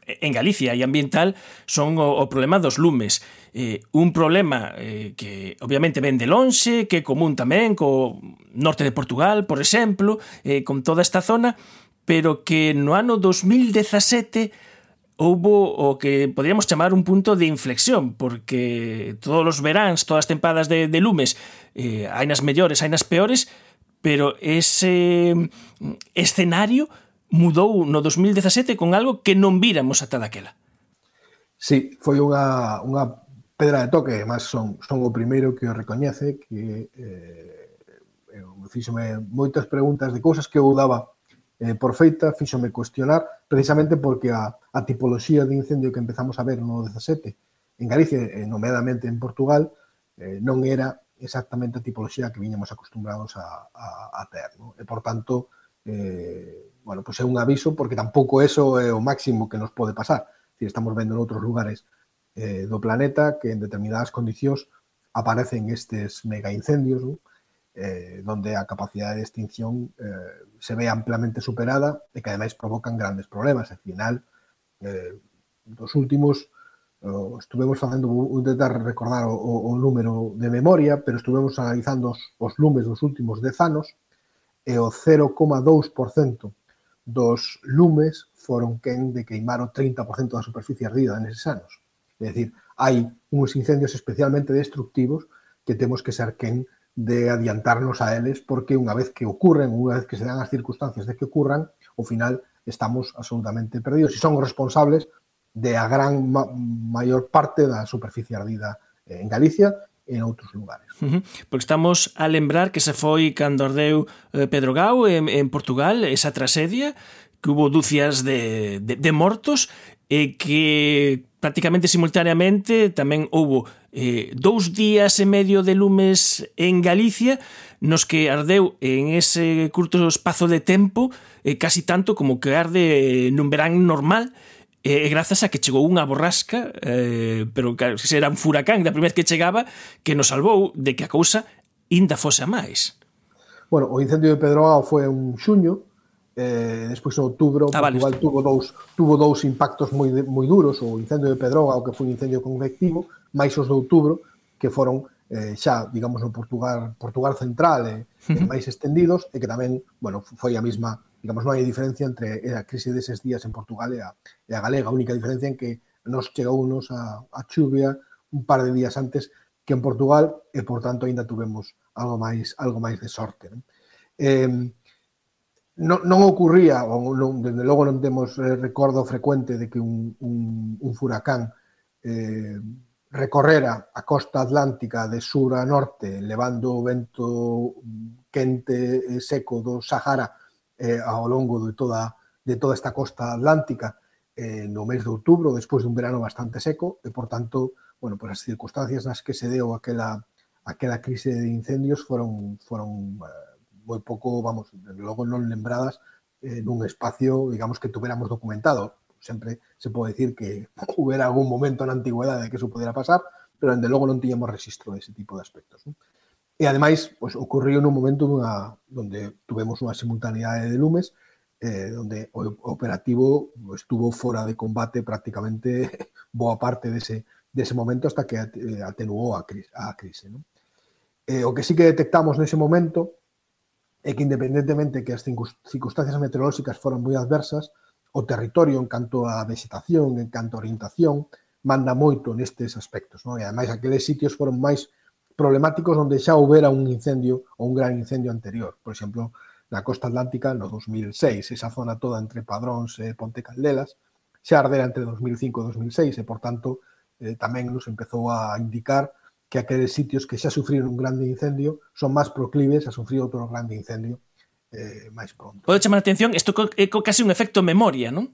en Galicia e ambiental son o, o problema dos lumes. Eh, un problema eh, que obviamente ven de lonxe, que é común tamén co norte de Portugal, por exemplo, eh, con toda esta zona, pero que no ano 2017 houbo o que podríamos chamar un punto de inflexión, porque todos os veráns, todas as tempadas de, de lumes, eh, hai nas mellores, hai nas peores, pero ese mm, escenario mudou no 2017 con algo que non víramos ata daquela. Sí, foi unha, unha pedra de toque, mas son, son o primeiro que o recoñece que eh, eu fíxome moitas preguntas de cousas que eu daba eh, por feita, fíxome cuestionar precisamente porque a, a tipoloxía de incendio que empezamos a ver no 17 en Galicia, eh, nomeadamente en Portugal, eh, non era exactamente a tipoloxía que viñamos acostumbrados a, a, a ter. No? E, por tanto, eh, bueno, pois pues é un aviso porque tampouco eso é o máximo que nos pode pasar. Si estamos vendo en outros lugares eh, do planeta que en determinadas condicións aparecen estes mega incendios, ¿no? Eh, donde a capacidade de extinción eh, se ve amplamente superada e que ademais provocan grandes problemas. Al final, eh, dos últimos, oh, estuvemos facendo, un intentar recordar o, o, o número de memoria, pero estuvemos analizando os, os lumes dos últimos 10 anos, e o 0,2% dos lumes foron quen de queimar o 30% da superficie ardida neses anos. É dicir, hai uns incendios especialmente destructivos que temos que ser quen de adiantarnos a eles porque unha vez que ocurren, unha vez que se dan as circunstancias de que ocurran, ao final estamos absolutamente perdidos e son os responsables de a gran ma maior parte da superficie ardida en Galicia en outros lugares. Uh -huh. Porque estamos a lembrar que se foi cando ardeu eh, Pedro Gau en, en Portugal, esa tragedia, que hubo dúcias de, de, de mortos e que prácticamente simultaneamente tamén houbo eh, dous días e medio de lumes en Galicia nos que ardeu en ese curto espazo de tempo eh, casi tanto como que arde eh, nun verán normal e, e grazas a que chegou unha borrasca eh, pero claro, se era un furacán da primeira que chegaba que nos salvou de que a cousa inda fose a máis Bueno, o incendio de Pedrogao foi un xuño eh, despois en outubro ah, Portugal vale. tuvo dous tuvo dous impactos moi moi duros o incendio de Pedrogao que foi un incendio convectivo máis os de outubro que foron eh, xa, digamos, no Portugal, Portugal central e, eh, máis extendidos e que tamén, bueno, foi a mesma digamos, non hai diferencia entre eh, a crise deses días en Portugal e a, e a galega. A única diferencia en que nos chegou unos a, a chuvia un par de días antes que en Portugal e, por tanto, aínda tuvemos algo máis algo máis de sorte. Non? Eh, non, non ocurría, ou non, desde logo non temos eh, recordo frecuente de que un, un, un furacán eh, recorrera a costa atlántica de sur a norte levando o vento quente e seco do Sahara eh, ao longo de toda, de toda esta costa atlántica eh, no mes de outubro, despois dun verano bastante seco, e, por tanto, bueno, pues as circunstancias nas que se deu aquela, aquela crise de incendios foron, foron eh, vamos, logo non lembradas eh, nun espacio, digamos, que tuviéramos documentado. Sempre se pode decir que hubiera algún momento na antigüedade que eso pudiera pasar, pero dende logo non tiñamos registro dese tipo de aspectos. E ademais, pois, ocorreu nun momento dunha, onde tuvemos unha simultaneidade de lumes, eh, onde o operativo estuvo fora de combate prácticamente boa parte dese, dese momento hasta que eh, atenuou a crise. A crise non? Eh, o que sí que detectamos nese momento é que independentemente que as circunstancias meteorolóxicas foran moi adversas, o territorio en canto a vegetación, en canto a orientación, manda moito nestes aspectos. Non? E ademais aqueles sitios foron máis problemáticos donde xa houbera un incendio ou un gran incendio anterior. Por exemplo, na costa atlántica no 2006, esa zona toda entre Padróns e eh, Ponte Caldelas, xa ardera entre 2005 e 2006 e, por tanto, eh, tamén nos empezou a indicar que aqueles sitios que xa sufriron un grande incendio son máis proclives a sufrir outro grande incendio eh, máis pronto. Pode chamar a atención, isto é eh, casi un efecto memoria, non?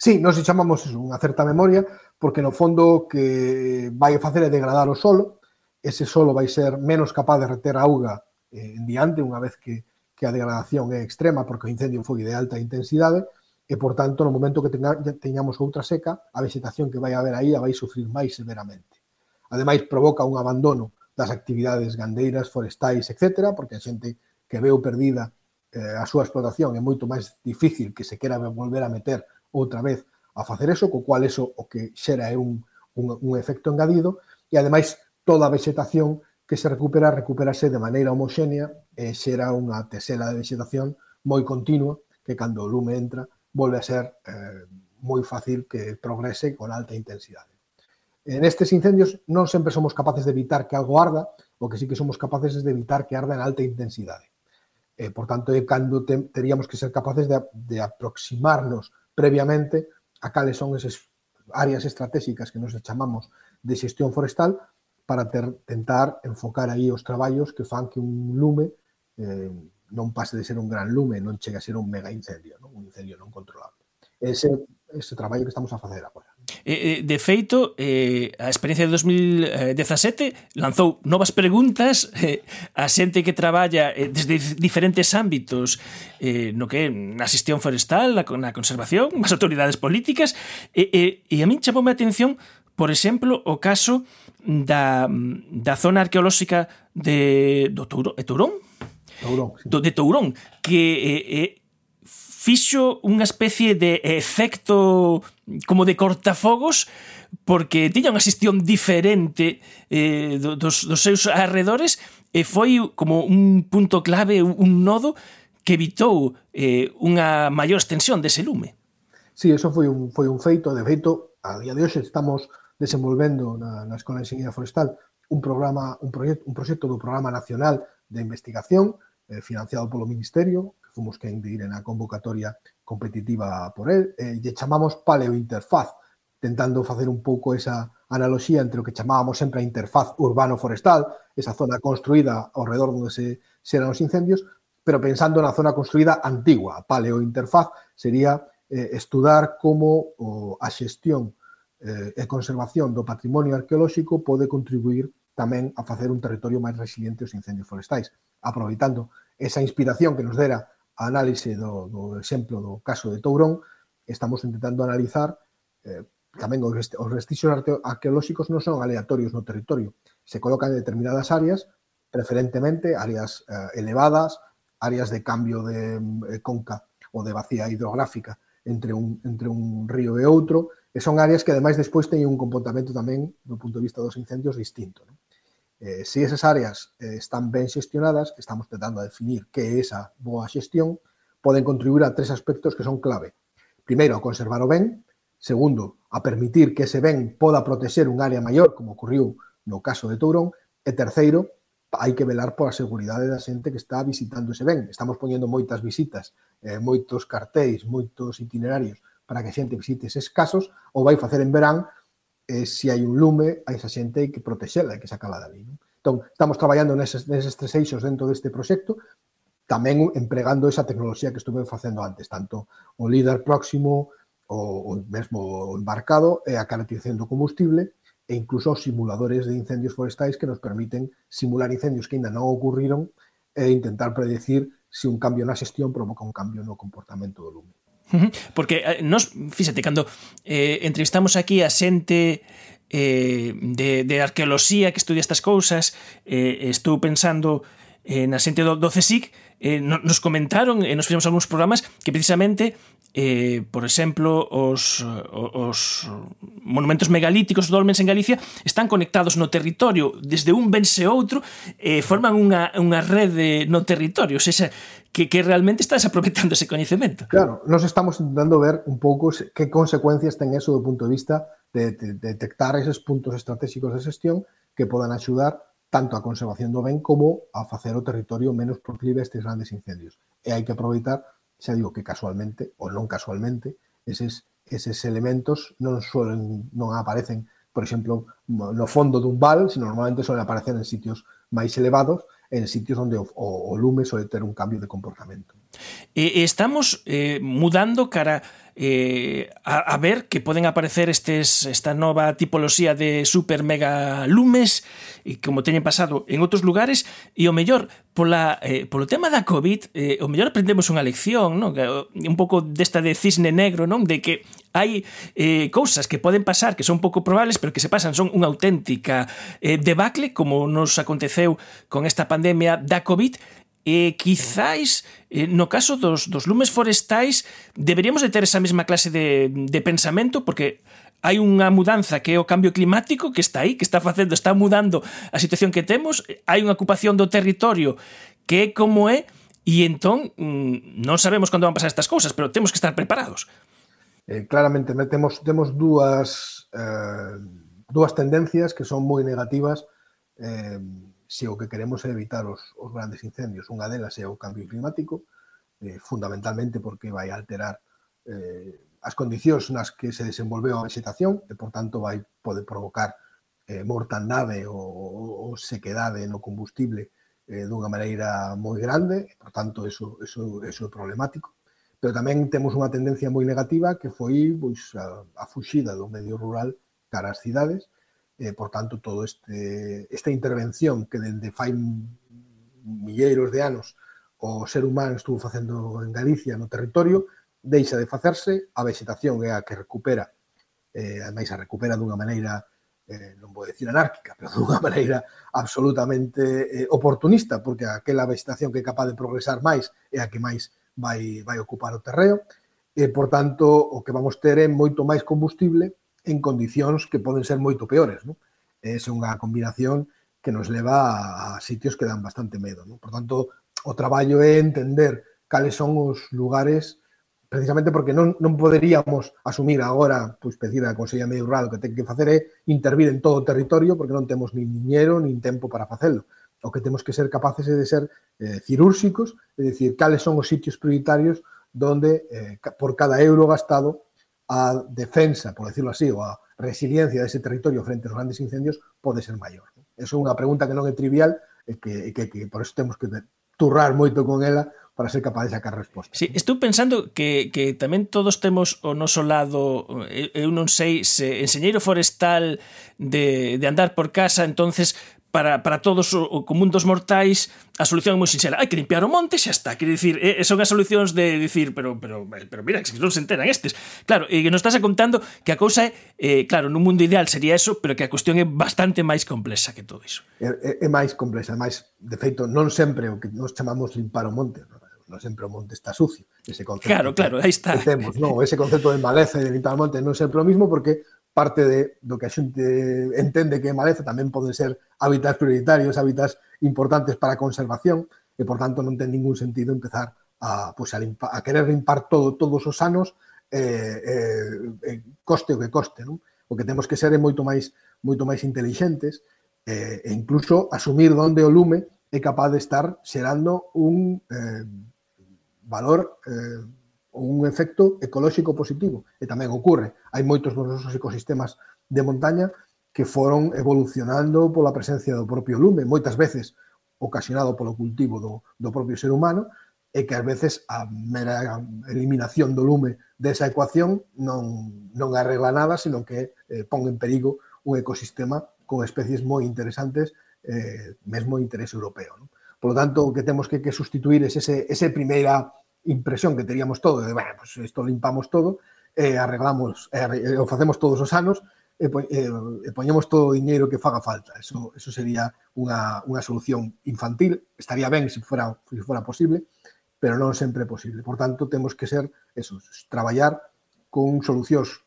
Sí, nós chamamos unha certa memoria, porque no fondo que eh, vai facer é degradar o solo, ese solo vai ser menos capaz de reter auga eh, en diante unha vez que, que a degradación é extrema porque o incendio foi de alta intensidade e, por tanto, no momento que tenga, teñamos outra seca, a vegetación que vai haber aí a vai sufrir máis severamente. Ademais, provoca un abandono das actividades gandeiras, forestais, etc., porque a xente que veu perdida eh, a súa explotación é moito máis difícil que se quera volver a meter outra vez a facer eso, co cual eso o que xera é un, un, un efecto engadido, e ademais toda a vexetación que se recupera, recuperase de maneira homoxénea e xera unha tesela de vexetación moi continua que cando o lume entra volve a ser eh, moi fácil que progrese con alta intensidade. En estes incendios non sempre somos capaces de evitar que algo arda, o que sí que somos capaces de evitar que arda en alta intensidade. Eh, por tanto, é cando te, teríamos que ser capaces de, de aproximarnos previamente a cales son esas áreas estratégicas que nos chamamos de xestión forestal para ter, tentar enfocar aí os traballos que fan que un lume eh, non pase de ser un gran lume, non chegue a ser un mega incendio, non? un incendio non controlable. Ese, ese traballo que estamos a facer agora. Eh, de feito, eh, a experiencia de 2017 lanzou novas preguntas eh, a xente que traballa eh, desde diferentes ámbitos eh, no que na xestión forestal, na, na conservación, as autoridades políticas, e, eh, eh, e a min chamoume a atención, por exemplo, o caso da, da zona arqueolóxica de do Touro, é Tourón? Tourón, sí. do, de Tourón, que eh, eh, fixo unha especie de efecto como de cortafogos porque tiña unha xestión diferente eh, dos, dos seus arredores e foi como un punto clave, un nodo que evitou eh, unha maior extensión dese lume. Sí, eso foi un, foi un feito, de feito, a día de hoxe estamos desenvolvendo na, na Escola de Enseñanza Forestal un programa un proxecto, un proxecto do Programa Nacional de Investigación eh, financiado polo Ministerio, que fomos que ir na convocatoria competitiva por el, eh, lle chamamos paleointerfaz, tentando facer un pouco esa analogía entre o que chamábamos sempre a interfaz urbano-forestal, esa zona construída ao redor onde se xeran os incendios, pero pensando na zona construída antigua, a paleointerfaz sería eh, estudar como o, a xestión eh, e conservación do patrimonio arqueolóxico pode contribuir tamén a facer un territorio máis resiliente aos incendios forestais, aproveitando esa inspiración que nos dera a análise do, do exemplo do caso de Tourón, estamos intentando analizar eh, tamén os, os vestixios arqueolóxicos non son aleatorios no territorio, se colocan en determinadas áreas, preferentemente áreas eh, elevadas, áreas de cambio de mm, eh, conca ou de vacía hidrográfica entre un, entre un río e outro, E son áreas que ademais despois teñen un comportamento tamén do punto de vista dos incendios distinto. Non? Eh, se esas áreas eh, están ben xestionadas, estamos tentando a definir que é esa boa xestión, poden contribuir a tres aspectos que son clave. Primeiro, a conservar o ben. Segundo, a permitir que ese ben poda protexer un área maior, como ocurriu no caso de Tourón. E terceiro, hai que velar pola seguridade da xente que está visitando ese ben. Estamos poñendo moitas visitas, eh, moitos cartéis, moitos itinerarios para que a xente visite eses casos, ou vai facer en verán eh, se hai un lume, a esa xente hai que protexela, hai que sacala dali. Non? Entón, estamos traballando neses, neses tres eixos dentro deste proxecto, tamén empregando esa tecnoloxía que estuve facendo antes, tanto o líder próximo, o, o mesmo embarcado, e a caracterización do combustible, e incluso os simuladores de incendios forestais que nos permiten simular incendios que ainda non ocurriron e intentar predecir se un cambio na xestión provoca un cambio no comportamento do lume. Porque eh, nos, fíxate, cando eh, entrevistamos aquí a xente eh, de, de arqueoloxía que estudia estas cousas, eh, estou pensando eh, na xente do, do nos comentaron eh, nos fizemos algúns programas que precisamente eh, por exemplo, os, os monumentos megalíticos dolmens en Galicia están conectados no territorio, desde un vense outro, eh, forman unha, unha rede no territorio, ou seja, que, que realmente estás aproveitando ese coñecemento. Claro, nos estamos intentando ver un pouco que consecuencias ten eso do punto de vista de, de, de detectar eses puntos estratégicos de xestión que podan axudar tanto a conservación do ben como a facer o territorio menos proclive a estes grandes incendios. E hai que aproveitar xa digo que casualmente ou non casualmente, eses, eses elementos non suelen, non aparecen, por exemplo, no fondo dun val, sino normalmente suelen aparecer en sitios máis elevados, en sitios onde o, o, o lume suele ter un cambio de comportamento. E estamos eh, mudando cara eh, a, a ver que poden aparecer estes, esta nova tipoloxía de super mega lumes e como teñen pasado en outros lugares e o mellor pola, eh, polo tema da COVID eh, o mellor aprendemos unha lección non? Eh, un pouco desta de cisne negro non de que hai eh, cousas que poden pasar que son pouco probables pero que se pasan son unha auténtica eh, debacle como nos aconteceu con esta pandemia da COVID E quizáis eh, no caso dos, dos lumes forestais deberíamos de ter esa mesma clase de, de pensamento porque hai unha mudanza que é o cambio climático que está aí, que está facendo, está mudando a situación que temos, hai unha ocupación do territorio que é como é e entón mm, non sabemos cando van pasar estas cousas, pero temos que estar preparados. Eh, claramente temos temos dúas eh, dúas tendencias que son moi negativas eh, se o que queremos é evitar os, os grandes incendios, unha delas é o cambio climático, eh, fundamentalmente porque vai alterar eh, as condicións nas que se desenvolveu a vegetación e, por tanto, vai pode provocar eh, mortandade ou, ou sequedade no combustible eh, dunha maneira moi grande, e, por tanto, eso, eso, eso é problemático. Pero tamén temos unha tendencia moi negativa que foi pois, a, a fuxida do medio rural cara ás cidades, eh, por tanto, todo este esta intervención que dende fai milleiros de anos o ser humano estuvo facendo en Galicia no territorio, deixa de facerse, a vegetación é a que recupera, eh, ademais a recupera dunha maneira, eh, non vou decir anárquica, pero dunha maneira absolutamente eh, oportunista, porque aquela vegetación que é capaz de progresar máis é a que máis vai, vai ocupar o terreo, e, por tanto, o que vamos ter é moito máis combustible en condicións que poden ser moito peores. Non? É unha combinación que nos leva a sitios que dan bastante medo. Non? Por tanto, o traballo é entender cales son os lugares precisamente porque non, non poderíamos asumir agora, pois pedir a Consella Medio Rural o que ten que facer é intervir en todo o territorio porque non temos nin dinheiro nin tempo para facelo. O que temos que ser capaces é de ser eh, cirúrxicos, é dicir, cales son os sitios prioritarios donde eh, por cada euro gastado a defensa, por decirlo así, ou a resiliencia dese territorio frente aos grandes incendios pode ser maior. Eso é unha pregunta que non é trivial e que, que, que por eso temos que turrar moito con ela para ser capaz de sacar resposta. Sí, estou pensando que, que tamén todos temos o noso lado, eu non sei se enxeñeiro forestal de, de andar por casa, entonces para, para todos o, o común dos mortais a solución é moi sinxela. Hai que limpiar o monte, xa está. Quer dicir, eh, son as solucións de dicir, pero pero pero mira, que non se enteran estes. Claro, e eh, que nos estás contando que a cousa é, eh, claro, nun mundo ideal sería eso, pero que a cuestión é bastante máis complexa que todo iso. É, é, é máis complexa, máis, de feito, non sempre o que nos chamamos limpar o monte, non? non sempre o monte está sucio. Ese concepto claro, claro, aí está. Que temos, non? Ese concepto de maleza e de limpar o monte non sempre o mismo porque parte de, do que a xente entende que é maleza tamén poden ser hábitats prioritarios, hábitats importantes para a conservación e, por tanto, non ten ningún sentido empezar a, pues, a, limpa, a querer limpar todo, todos os anos eh, eh, eh, coste o que coste. Non? O que temos que ser é moito máis moito máis intelixentes eh, e incluso asumir onde o lume é capaz de estar xerando un eh, valor eh, un efecto ecolóxico positivo. E tamén ocorre. Hai moitos dos nosos ecosistemas de montaña que foron evolucionando pola presencia do propio lume, moitas veces ocasionado polo cultivo do, do propio ser humano, e que ás veces a mera eliminación do lume desa ecuación non, non arregla nada, sino que eh, pon en perigo un ecosistema con especies moi interesantes, eh, mesmo interés europeo. Non? Por lo tanto, o que temos que, que sustituir é ese, ese primeira impresión que teríamos todo de, bueno, pues isto limpamos todo, eh, arreglamos, eh, eh o facemos todos os anos, e, eh, e eh, eh, poñemos todo o diñeiro que faga falta. Eso, eso sería unha, unha solución infantil. Estaría ben se fora, se fora posible, pero non sempre é posible. Por tanto, temos que ser eso, traballar con solucións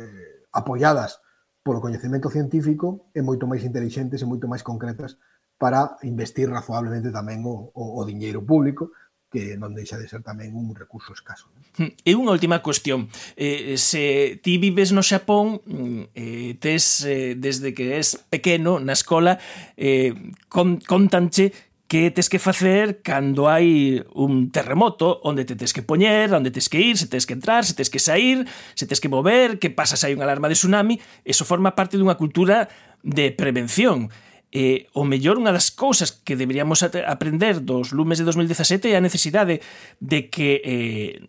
eh, apoiadas polo coñecemento científico e moito máis intelixentes e moito máis concretas para investir razoablemente tamén o, o, o diñeiro público que non deixa de ser tamén un recurso escaso. Non? Hmm. E unha última cuestión. Eh, se ti vives no Xapón, mm, eh, tes, eh, desde que és pequeno, na escola, eh, con, contanche que tes que facer cando hai un terremoto, onde te tes que poñer, onde tes que ir, se tes que entrar, se tes que sair, se tes que mover, que pasas hai unha alarma de tsunami, eso forma parte dunha cultura de prevención eh, o mellor unha das cousas que deberíamos aprender dos lumes de 2017 é a necesidade de que eh,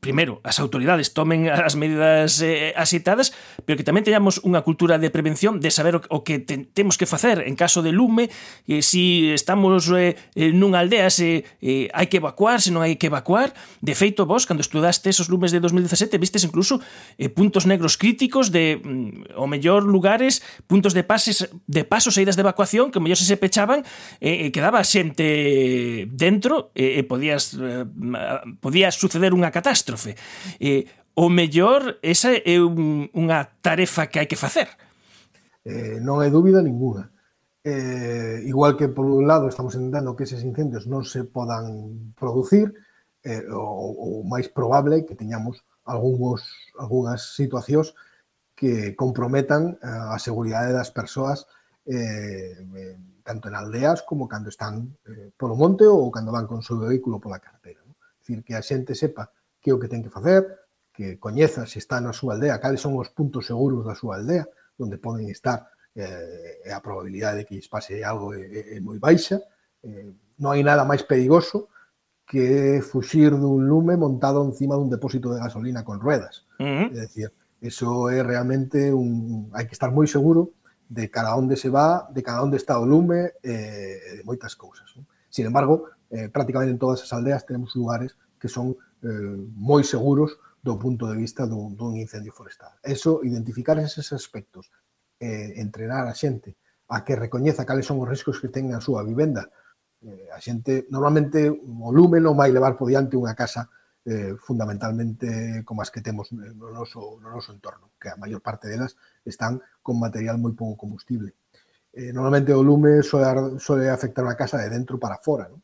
primeiro, as autoridades tomen as medidas eh, asitadas, pero que tamén teñamos unha cultura de prevención, de saber o que te, temos que facer en caso de lume, eh, si estamos eh, eh, nunha aldea, se eh, hai que evacuar, se non hai que evacuar. De feito, vos, cando estudaste esos lumes de 2017, vistes incluso eh, puntos negros críticos de, mm, o mellor, lugares, puntos de pases de pasos saídas de evacuación, que o mellor se se pechaban, eh, quedaba xente dentro, e eh, podías, eh, podía suceder unha catástrofe catástrofe. Eh, o mellor, esa é un, unha tarefa que hai que facer. Eh, non hai dúbida ninguna. Eh, igual que por un lado estamos intentando que eses incendios non se podan producir, eh, o, o máis probable que teñamos algúns, algunhas situacións que comprometan eh, a seguridade das persoas eh, eh, tanto en aldeas como cando están eh, polo monte ou cando van con o seu vehículo pola carretera. Dicir, que a xente sepa que é o que ten que facer, que coñeza se está na súa aldea, cales son os puntos seguros da súa aldea, onde poden estar eh, a probabilidade de que lles pase algo é, é moi baixa. Eh, non hai nada máis perigoso que fuxir dun lume montado encima dun depósito de gasolina con ruedas. Uh -huh. É dicir, eso é realmente un... hai que estar moi seguro de cada onde se va, de cada onde está o lume, eh, de moitas cousas. Sin embargo, eh, prácticamente en todas as aldeas tenemos lugares que son eh, moi seguros do punto de vista dun, dun incendio forestal. Eso, identificar eses aspectos, eh, entrenar a xente a que recoñeza cales son os riscos que ten na súa vivenda. Eh, a xente, normalmente, o lume non vai levar por diante unha casa eh, fundamentalmente como as que temos no noso, no noso entorno, que a maior parte delas están con material moi pouco combustible. Eh, normalmente o lume soe, soe afectar a casa de dentro para fora, non?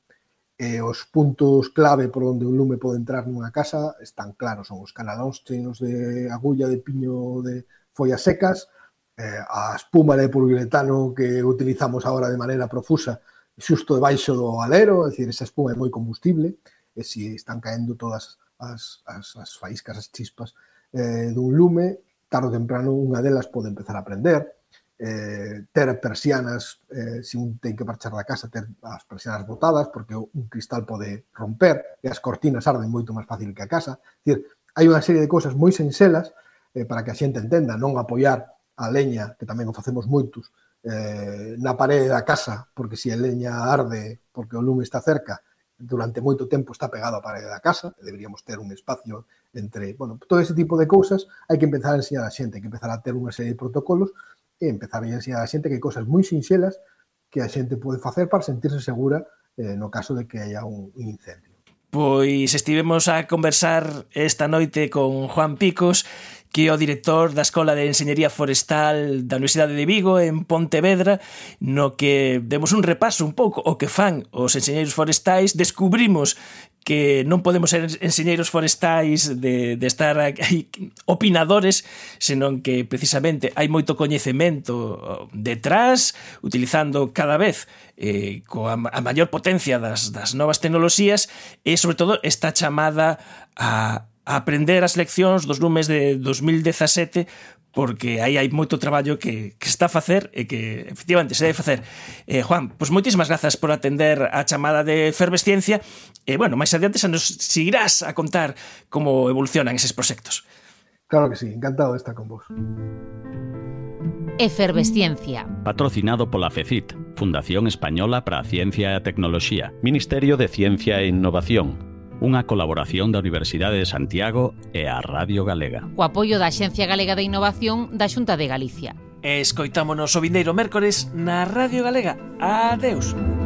E os puntos clave por onde un lume pode entrar nunha casa están claros, son os canalóns chenos de agulla de piño de follas secas, eh, a espuma de poliuretano que utilizamos agora de maneira profusa xusto debaixo do alero, é dicir, esa espuma é moi combustible, e se están caendo todas as, as, as faíscas, as chispas eh, dun lume, tarde ou temprano unha delas pode empezar a prender, eh, ter persianas, eh, se un ten que marchar da casa, ter as persianas botadas, porque un cristal pode romper e as cortinas arden moito máis fácil que a casa. Dicir, hai unha serie de cousas moi senselas eh, para que a xente entenda, non apoiar a leña, que tamén o facemos moitos, eh, na parede da casa, porque se a leña arde, porque o lume está cerca, durante moito tempo está pegado á parede da casa, deberíamos ter un espacio entre, bueno, todo ese tipo de cousas, hai que empezar a enseñar a xente, hai que empezar a ter unha serie de protocolos e empezar a ensinar a xente que hai cosas moi sinxelas que a xente pode facer para sentirse segura eh, no caso de que haya un incendio. Pois estivemos a conversar esta noite con Juan Picos, que é o director da Escola de Enseñería Forestal da Universidade de Vigo en Pontevedra, no que demos un repaso un pouco o que fan os enseñeiros forestais, descubrimos que non podemos ser enseñeiros forestais de, de estar aí opinadores, senón que precisamente hai moito coñecemento detrás, utilizando cada vez eh, coa a maior potencia das, das novas tecnoloxías e, sobre todo, esta chamada a a aprender as leccións dos lumes de 2017 porque aí hai moito traballo que, que está a facer e que efectivamente se debe facer. Eh, Juan, pois moitísimas grazas por atender a chamada de Fervesciencia e, eh, bueno, máis adiante xa nos seguirás a contar como evolucionan eses proxectos. Claro que sí, encantado de estar con vos. Efervesciencia. Patrocinado pola FECIT, Fundación Española para a Ciencia e a Tecnoloxía, Ministerio de Ciencia e Innovación, unha colaboración da Universidade de Santiago e a Radio Galega. Co apoio da Xencia Galega de Innovación da Xunta de Galicia. E escoitámonos o vindeiro mércores na Radio Galega. Adeus. Adeus.